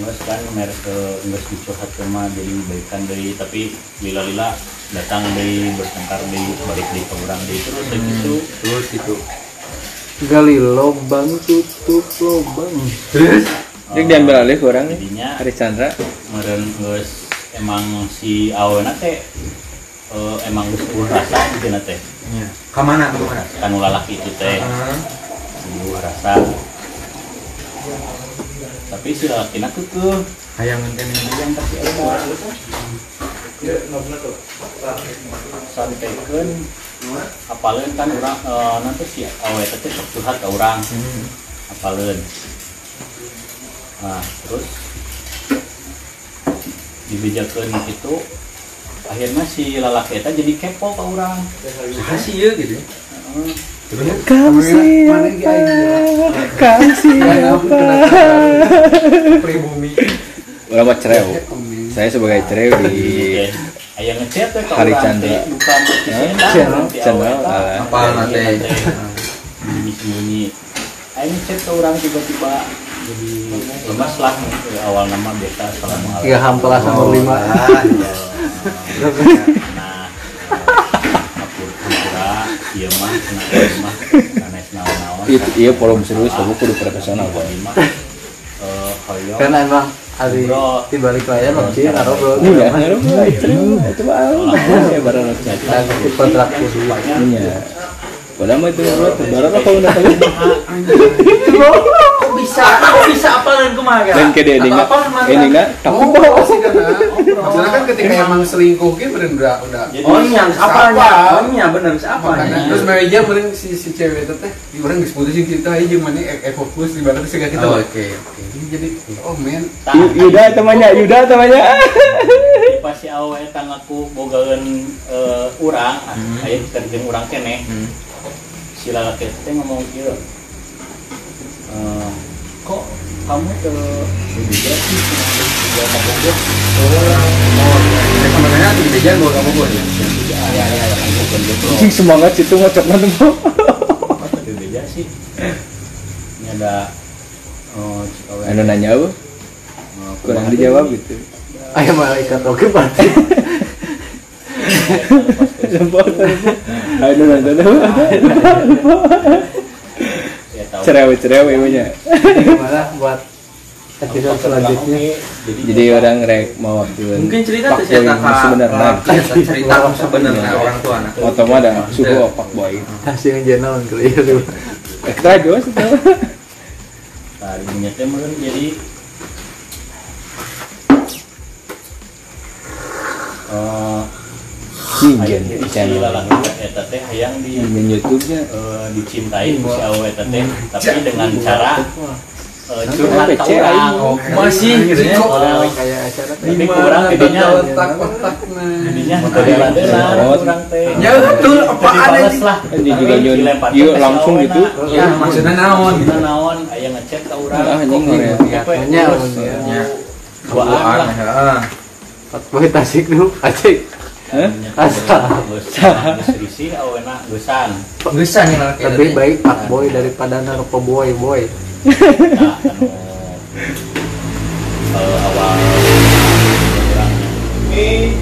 Nggak kan merek ke nggak dicurhat mah jadi baikan dari tapi lila-lila datang dari bertengkar dari balik dari ke orang dari terus kayak gitu. Terus gitu. gali lobang tutup lobang. Terus? Jadi diambil alih orang Chandra. meren geus emang si awena teh eh, emang geus rasa gitu teh. Nya. Ka mana tuh mana? kanu lalaki itu teh. Heeh. buah rasa. Tapi si lalaki na kekeh Hayang ngenten ini. yang kasih eta santekeun apaleun kan urang eh, nanti si awe teh sok curhat ka urang apaleun nah terus dibejakeun itu akhirnya si lalaki eta jadi kepo ka urang Saha sih ieu gitu. Kamu aing? Kamu siapa? Pribumi. Orang mah cereu. Saya sebagai cereu di Oke. Aya ngechat ka Hari urang Chandra. teh buka mati si eta Channel, si channel, awe eta. alah. Apal nate. Sembunyi-sembunyi. Ayo ngechat ke orang tiba-tiba jadi lemas lah ke awal nama biasa salam alaikum. tiga hampir sama lima Ah, iya. Nah, iya mah, iya mah, naon-naon. itu iya forum serius tapi kudu profesional. Eh, hoyong. karena emang hari di balik layar loh sih karo bro Iya, ngaruh cereu itu mah ya barang itu kontrak kursi Iya. Padahal mah itu bro, barang lah kalau udah tahu. Kok bisa? Kok bisa apa dan kumaha Dan ke dia endingnya, endingnya tapi Oh, bawa sih kan. Maksudnya kan ketika emang selingkuh gitu bener udah udah Oh nya, Siapa? apanya? Oh nya bener siapa Makanya, terus meja mending si si cewek itu teh di orang disputusin kita aja gimana eh, eh fokus di mana sih kita Oh, oke, oke. jadi oh men Yuda temannya, Yuda temannya. di pas si awe eta ngaku bogaeun eh, urang, ah, aya kerjeng urang keneh. Si lalaki itu ngomong gitu Eh, kok kamu ke berbeda sih dengan sama bogoh Sebenarnya di meja gua kamu gua ya. ya ya ya kamu semangat situ ngocok nanti mau. kok berbeda sih? Ini ada eh, cikawe. Anu nanya apa? eh, Kurang dijawab gitu. ayam malaikat oke berarti Apa? Ya, tahu. Cerewe-cerewe punya. gimana buat episode selanjutnya jadi Jadi orang rek mau waktu Mungkin cerita tuh cerita sebenarnya. Cerita cerita sebenarnya orang tua anak. Atau mah ada suhu opak boy. hasil jenal kali ya tuh Ekstra jos itu. tadi teh meureun jadi eh Si channel eta teh hayang di di YouTube-nya. dicintai ku si awe eta teh tapi dengan cara eh, curhat aing. Oh, Masih gitu ya. Kayak acara teh. Tapi kurang gedenya gedenya teh Ya betul, Dibales anjing? lah. Juga nyon iya ke langsung gitu. Ya, maksudnya naon. Kita naon? Aya ngechat ka urang Ah, anjing, ya. Ya, eh, duaan lah. Boy tasik dulu acik Lebih baik pak boy daripada naruto boy boy. Eh, awal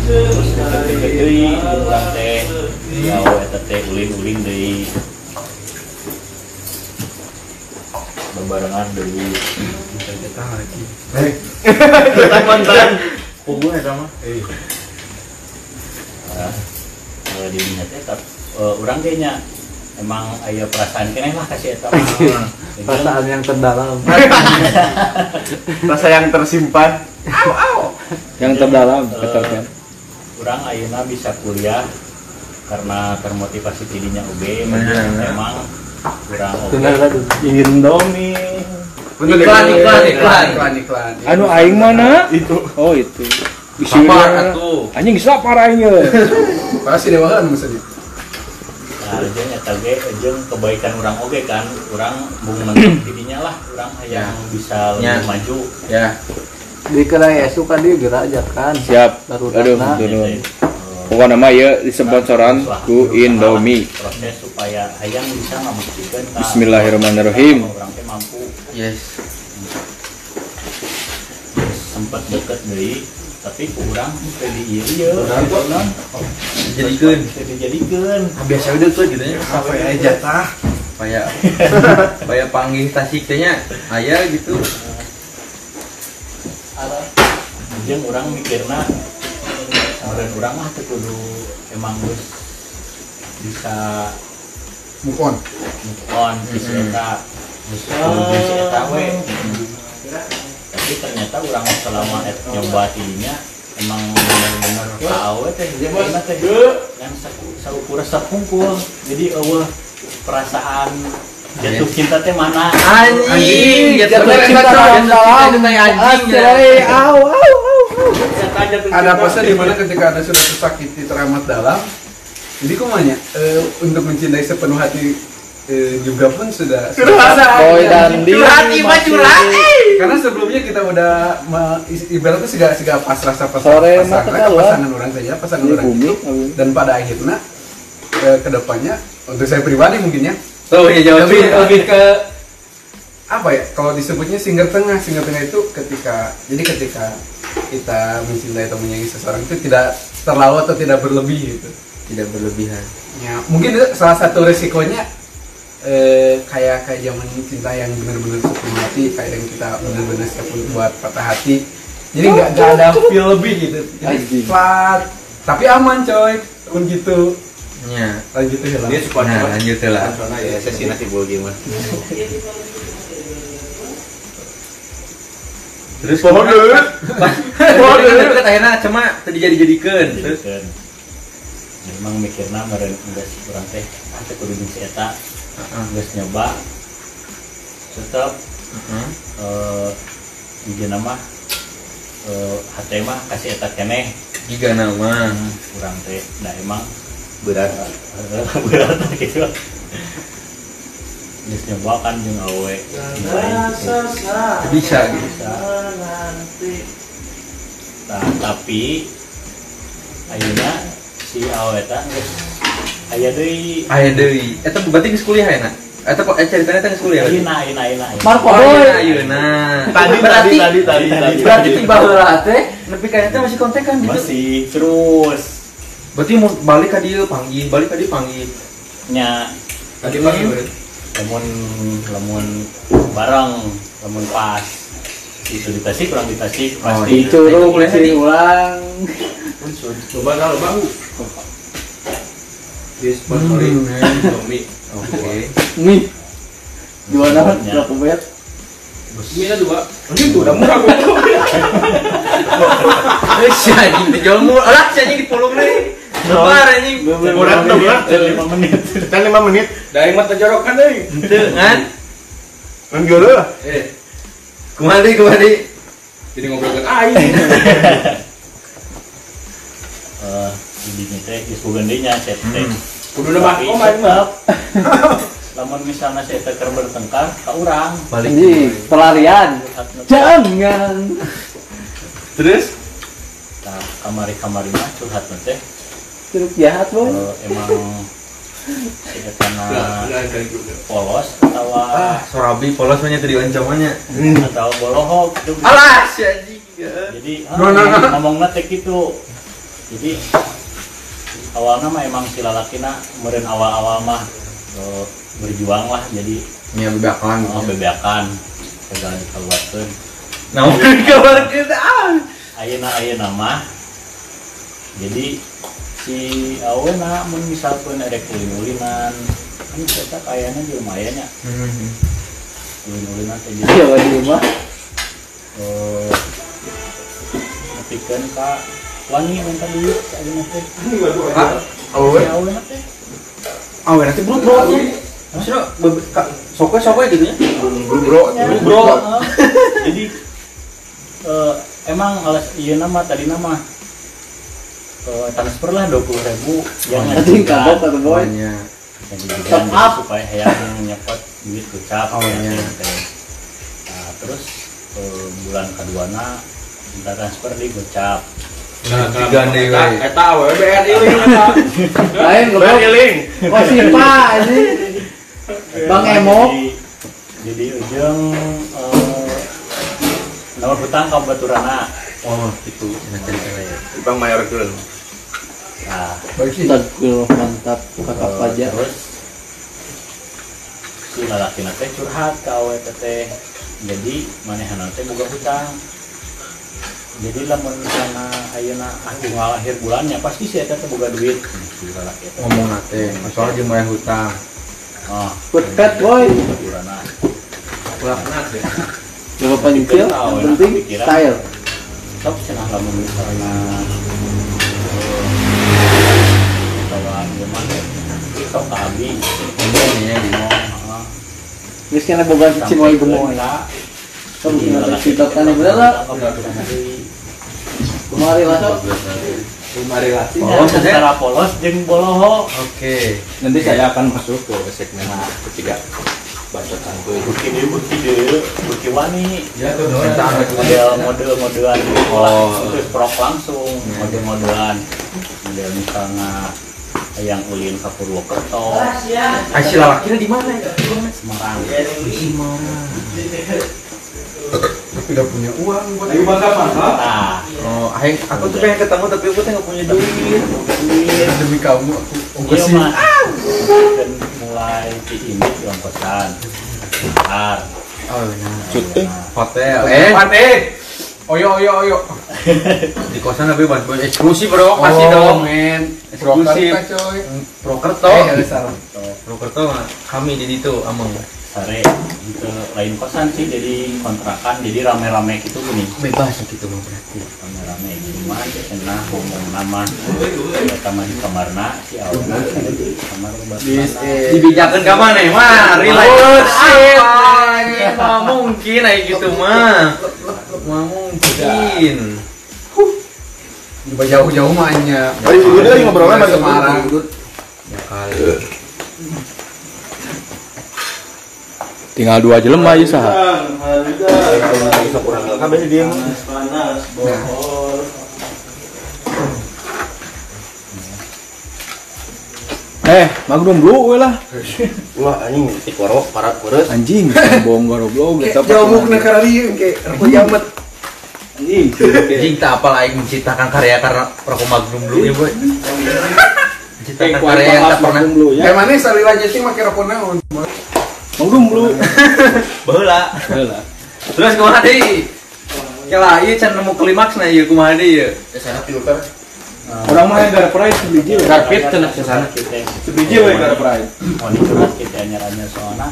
terus deui urang teh gawe eta teh ulin-ulin deui bebarengan deui mantan mah. Nah, eh, di dinya teh tap- eh, urang ge nya emang aya perasaan keneh lah kasih eta mah. Jadi, perasaan yang terdalam. Rasa yang tersimpan. Yang terdalam betul kan? Urang ayeuna bisa kuliah karena termotivasi tidinya UB Bener. memang kurang oke. Benar aduh Indomie Bener, Iklan, iklan, iklan. iklan, iklan. anu aing mana? Itu. Oh itu Sapar Bisinya atuh. anjing sapar aing ye. Pasti dewa kan maksudnya. nah jeung eta ge jeung kebaikan urang oge kan urang bung mentok tidinya lah urang hayang bisa lebih Ya. maju Ya. di kedai esu kan dia gerak aja kan siap Darurat aduh turun Jadi, eh, pokoknya nama ya disponsoran ku Indomie proses supaya hayang bisa membuktikan ka Bismillahirrahmanirrahim. urang teh mampu Yes. sempat deket deui tapi ku urang teu di ieu ieu Jadikeun. teu dijadikeun Biasa udah tuh gitu ya. apa ya jatah Supaya supaya panggil tasik teh nya aya gitu. jeung urang mikirna Meren urang mah teu kudu emang geus bisa Move on. move on eta geus kudu si eta we tapi ternyata urang selama nyoba tidinya emang bener-bener tahu teh gimana teh. Yang saukurang sapungkul jadi eueuh perasaan jatuh cinta teh mana? Anjing, jatuh Jatuh cinta dalam. anjing. Ada fase di mana ketika anda sudah tersakiti teramat dalam, jadi kumanya eh, untuk mencintai sepenuh hati eh, juga pun sudah. boy dan di Karena sebelumnya kita udah ibaratnya segala segala pasrah sama Sore pasangan, mata kalah. pasangan orang saja, pasangan Ini orang bumi, itu. Dan pada akhirnya eh, ke depannya untuk saya pribadi mungkin ya. Tuh ya jawab Lebih- lebih ke apa ya? Kalau disebutnya single tengah. Single tengah itu ketika jadi ketika kita mencintai atau menyayangi seseorang itu tidak terlalu atau tidak berlebih gitu. Tidak berlebihan. ya mungkin itu salah satu resikonya eh, kayak kayak zaman cinta yang benar-benar sepenuh hati kayak yang kita benar-benar siap untuk buat patah hati. Jadi nggak nggak ada feel lebih gitu. Jadi flat tapi aman coy. Pun gitu. Nya. lanjut ya lah. Dia suka Nah, lanjut lah. Soalnya ya sesi nanti boleh gimana Terus pohon dulu. Pohon dulu dekat akhirnya cuma tadi jadi jadikan. Terus? Memang mikirna meren geus urang teh. Teu kudu jeung si eta geus nyoba. Tetep eh di nama eh hate mah kasih eta keneh. Tiga nama. Hmm, urang teh da emang berat. Berat gitu. Geus nyoba kan jeung awe. Bisa gitu. Nah, tapi ayeuna si awe eta geus aya deui Aya deui. Eta berarti geus kuliah ya, Nak? Eta kok ceritanya teh geus kuliah. ayeuna ayeuna ayeuna ayeuna. Marco Oh, boy. iya, ayeuna. tadi tadi tadi tadi tadi berarti tiba heula teh nepi ka eta masih kontak kan gitu? Masih terus. Berarti mau balik ka dieu panggil, balik ka dieu panggil. nya. Tadi pagi lamun lamun bareng lamun pas. Itu di Tasik kurang di Tasik Oh, pasti. si di- ulang. Coba kalau bau dia sponsorin Indomie Oke. nih jual berapa bet Mina dua. Anjing tuh udah murah goblok. Eh, si anjing dijual murah. Alah, si anjing dipulung nih. Lebar anjing. Murah tuh lima menit Kita 5 menit. Daeng mah terjorokan deui. Kan. Kan geuleuh lah. Eh. Kumadi, kumadi. Jadi ngobrol dengan aing. eh jadi nih teh geus bugendenya saya teh Kudu nebak Tapi koma ini mah. lamun misalnya saya teh keur bertengkar ka urang Balik. Anjing, pelarian. Jangan. Terus nah kamari-kamari mah curhat teh Curug jahat, eh, emang si etana polos atau ah, sorabi polos mah nya tadi ancamannya. atau bolohok. Alah, si anjing. jadi No, no, no. ngomongna teh gitu jadi awalnya mah emang si lalakina meureun awal-awal mah eh, berjuang lah jadi Nya bebakan. oh, bebeakan segala dikeluarkeun Nah, kita. Ah. ayeuna ayeuna mah jadi si aweuna mun misalkan ada kulin-ulinan kan kita kayaknya di lumayan ya kulin-ulinan teh jadi Iya, di rumah. eh nepikeun ka wangi minta duit ka ayeuna teh Ah, Si aweuna teh awe nanti bro bro. Maksudnya sokwe sokwe gitu ya? Bro, bro. Jadi eh, emang alas iya nama tadi nama. Eh, transfer lah dua puluh ribu. Yang Anjing, kabok kata boy. Jadi Top up. supaya yang nyepot duit gocap Oh, ya, iya. teh. nah terus eh, bulan kedua na minta transfer di gocap Digandeng we. Eta we BRI we eta. Lain, goblok. Iling. Oh, si Pak, anjing. Bang Emo. jadi, ujung eh, nomor hutang kabupaturana Oh, itu nanti cewek. Bang Mayor nah. Astagfirullah, mantap. Kakak Eh, pajak. terus si lalaki teh curhat ke awet teh jadi manehana teh boga hutang jadi lamun sana ayeuna ah bunga akhir bulannya pasti si eta teh boga duit teh Ngomong nate, soal jeung bayar hutang. oh Pet boy. deh. Gak apa nyicil, yang penting style. sok cenah lamun misalnya bawa gimana sok ka abi Ini di oh Geus boga wae gemoy. Masuk. Polos boloho. Oke. Nanti saya akan masuk ke segmen ketiga. Bacotan tuh. Bukti deui, bukti deui, bukti wani. Ya tuh Model model modelan Oh. terus prok langsung model modelan. Model misalnya yang ulin ke Purwokerto, Aisyah lalaki di mana ya? Semarang. Tapi gak punya uang buat Nah, Oh, aing aku tuh pengen ketemu tapi aku tuh nggak punya duit. demi kamu aku aku iya sih. Dan mulai di ini di ongkosan. Bentar. Oh, iya. Cuti. Hotel. Eh, Eh, oyo oyo oyo. di kosan tapi bantuan eksklusif bro, kasih Oh, dong. men. Eksklusif. Prokerto. Eh, ada salah. Prokerto mah kami di situ ameng. Sare itu lain kosan sih jadi kontrakan jadi rame-rame gitu gini. Bebas gitu mah berarti. rame-rame jadi mah aja cenah ngomong nama ya kamar di kamarna si awalnya di kamar eh. Dibijakan ke mana? Mah, relax. Mah mungkin aja gitu mah. Mah mungkin. Coba jauh-jauh mah hanya. Oh, di Sudut lagi ngobrolnya sama Semarang. Ya kali. Tinggal dua jelem aja sah. Kabeh dia Eh, magnum dulu we lah. Wah, anjing tik warok parat beres. Anjing, bohong goblok Kayak jauh mau kena karari kayak rokok jamet. Anjing. Jing tak apa lagi menciptakan karya karena rokok magnum dulu ya boy. Menciptakan karya yang tak pernah. ya. Kayak mana lagi sih pakai rokok naon? Magnum dulu. Baheula. Heula. Terus kumaha deui? Kela ieu can nemu klimaks na ieu kumaha deui ieu? Sana filter. Orang mah gara pride sebiji we. Karpet cenah ke sana. kita Sebiji we gara pride. mau curhat kita anyar-anyar soalnya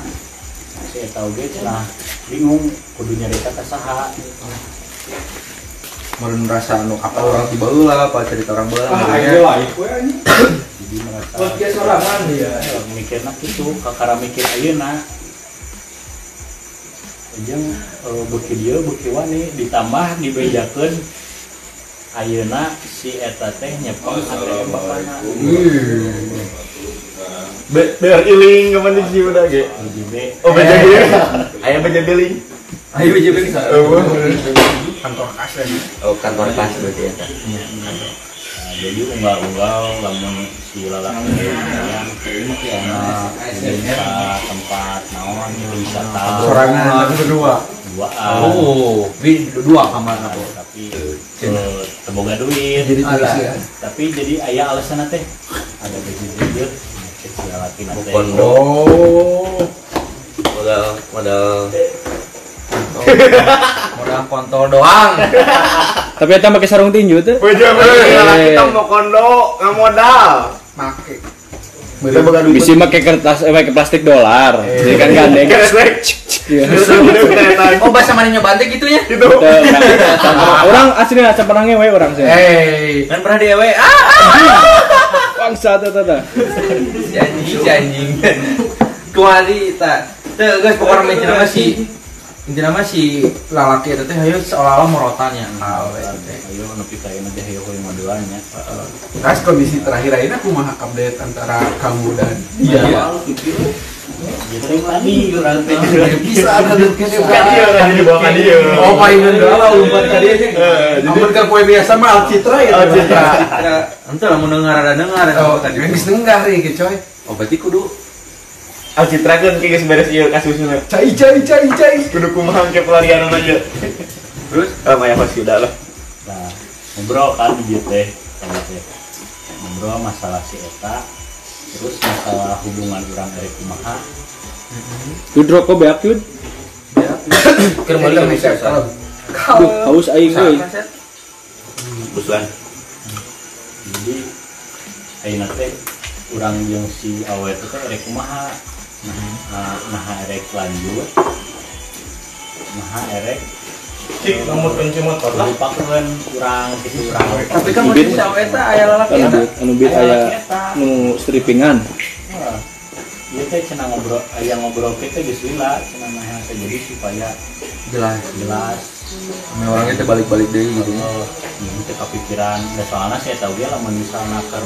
si eta oge cenah bingung kudu nyarita ka saha Meureun merasa anu apa orang tiba heula apa cerita orang baheula Ah, ayo lah, iku anjing. jadi merasa Podcast sorangan ya. mikirna kitu kakara mikir ayeuna jeung eh, beuki dieu beuki wani ditambah dibejakeun ayeuna si eta teh nyepeng ATM bapana Be- Biar iling ke mana sih udah ge. Oh beja deling. Ayah beja deling. Ayo BJB bisa. Oh. Kantor kas lagi. Oh, kantor pas berarti ya. Nah, jadi unggal-unggal lamun si lalaki yang karena bisa tempat naon wisata Sorangan berdua. duaan Oh, bi dua kamar aku. tapi eh, teboga duit Jadi Ada. ya. tapi jadi ayah alasan teh ada baju cek si lalaki nate Kondo. Oh. Modal modal Modal kontol doang. Tapi eta pakai sarung tinju tuh. Beja kita mau kondo nggak modal. Kita duit. Bisa pakai kertas, eh, pakai plastik dolar. Jadi kan gandeng. Iya. Oh, bahasa mana nyoba teh gitu ya? Gitu. Orang asli nggak pernah ngewe orang sih. Hey. Kan pernah di ewe. Ah, Bangsa tuh tuh. tuh. janji janji. Kuali tak. Tuh, guys, pokoknya macam nama si intinya mah si lalaki itu teh ayo seolah-olah morotannya. ayo nepi ka ieu teh ayo yang modelannya Kas kondisi terakhir ini aku mah update antara kamu dan Iya. jadi tadi urang teh bisa ada Kan dia dia. Oh mainan galau Amun biasa mah Alcitra ya. Alcitra. Ente dengar ada dengar Oh, tadi. geus coy. Oh, berarti kudu Alcitra kan kayak beres ieu kasusnya. Cai cai cai cai. Kudu kumaha ke pelarian aja. terus Ah maya pasti udah lah. nah ngobrol kan di teh sama teh ngobrol masalah si eta terus masalah hubungan orang dari kumaha Tuh rokok beak Kita bisa bisa. kalau Duh, haus aing euy. Busuan. jadi ayeuna teh urang jeung si awe teh teh erek kumaha nah nah erek lanjut nah erek Cik, nomor kunci motor lah. lupakeun urang gitu urang Tapi kan masih si awe teh aya lalaki Anu eta. anu bit aya nu strippingan. Iya teh cenah ngobrol, aya ngobrol kita geus lila cenah mah teh jadi supaya Jelas. jelas Ame orangnya teh balik-balik deui gitu. oh, ini teh kepikiran da soalna saya tahu dia lamun misalna keur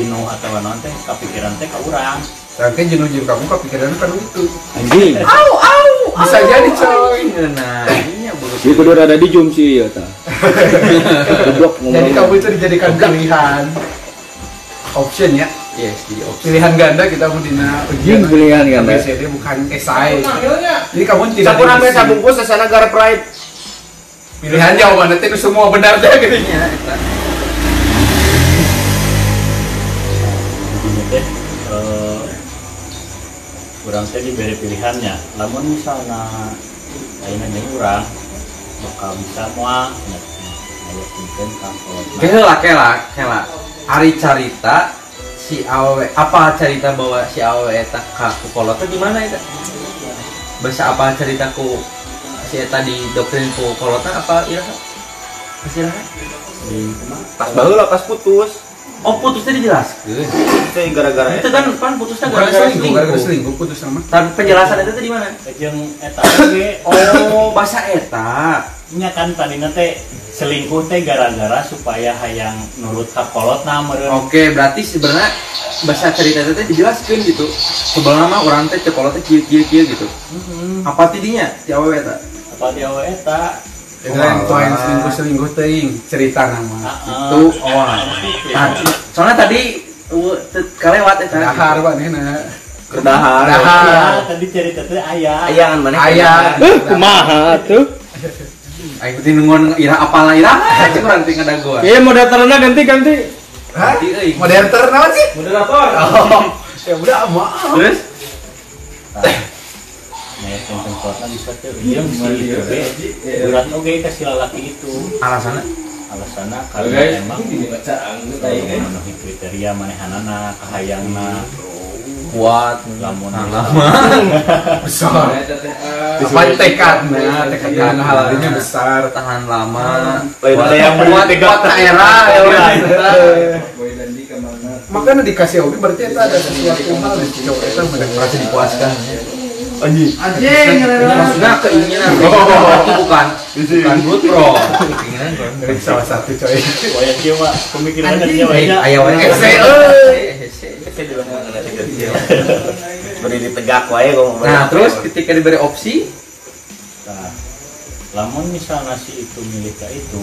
jenuh atau naon teh kepikiran teh ka urang. Rangkai jenuh-jenuh kamu kepikiran kan itu. Anjing. Bisa jadi coy. Nah, iya bagus. Dia kudu rada di zoom sih ya ta. Goblok ngomong. Jadi kamu itu dijadikan pilihan option ya. Yes, jadi opsi. Pilihan ganda kita mau dina Anjing pilihan ganda. ABCD bukan esai. Jadi kamu tidak Sampun ame diisi. sabungkus sasana gara pride. Pilihan jawaban nanti semua benar deh gitu. Iya, urang teh diberi pilihannya. Lamun misalna ayeuna jeung urang bakal bisa moal nya. Aya punten ka kolotna. Kela kela kela. Ari carita si awe apa cerita bahwa si awe eta ka ku kolot teh di mana eta? Bahasa apa ceritaku si eta di doktrin ku kolotna apa iraha? Kasih iraha? Di kumaha? Pas baheula pas putus. Oh putusnya dijelaskan. Teh gara-gara Itu kan kan putusnya gara-gara selingkuh, gara-gara selingkuh. putus sama. Tapi penjelasan itu teh di mana? Jeung eta Oh, bahasa eta. nya kan tadi teh selingkuh teh gara-gara supaya hayang nurut ka kolotna meureun. Oke, berarti sebenarnya bahasa cerita itu teh dijelaskan gitu. Sebelum nama orang teh teh kieu kieu kieu gitu. Apa tidinya? Ti awewe eta. Apa we eta? Itu yang poin selingkuh-selingkuh teuing cerita nama. Ah, Itu oh. Tadi, soalnya tadi kalewat eta. Dahar pak nih nah. Kedahar. Dahar. Aya tadi cerita teh aya. Aya kan mana? Ayah. Eh, kumaha tuh? Ayo kudu nungun ira apalah ira. Cek urang teh ngadagoan. Iya mau dataranna ganti ganti. Hah? Ganti euy. Modern naon sih? Moderator. Oh, ya udah maaf. Terus Yang kolotna bisa si oge. Berat oge ka si lalaki itu. alasannya? Alasanna karena emang memenuhi kriteria manehanana, kahayangna. kuat. Lamun lama besar. Apa tekadnya? tekadnya hal ini besar. tahan lama. Ada yang kuat kuat daerah ya orang. Makanya dikasih oke berarti itu ada sesuatu hal yang itu merasa dipuaskan Anjing. anjing maksudnya keinginan. Itu bukan bukan good bro. Keinginan bro dari salah satu coy. Waya kieu mah pemikiran dia Eh, banyak. aya wae Ese, Berdiri tegak wae gua nah terus ketika diberi opsi? Nah, lamun misalnya si itu milik itu,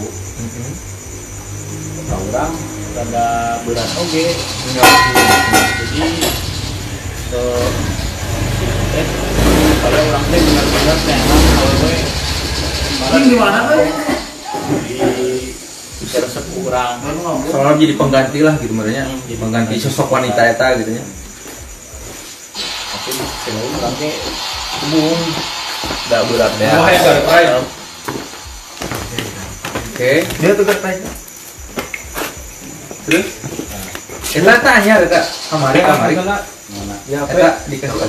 kata orang rada berat oge. Jadi ke kalau orang teh benar-benar teh awewe ini gimana kan di resep kurang soalnya jadi pengganti lah gitu sebenarnya pengganti sosok wanita eta gitu ya. Tapi kalau orang teh umum udah berat ya Wah, ya, oke. Dia tuh kertasnya. terus Eta tanya Eta kamari kamari mana? Eta dikasih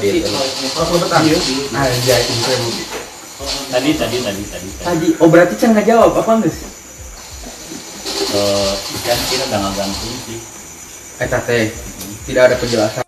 aja itu tadi tadi tadi tadi tadi. Tadi. Oh berarti can nggak jawab. Apa guys Eh, kan kita udah gantung sih. Eta teh tidak ada penjelasan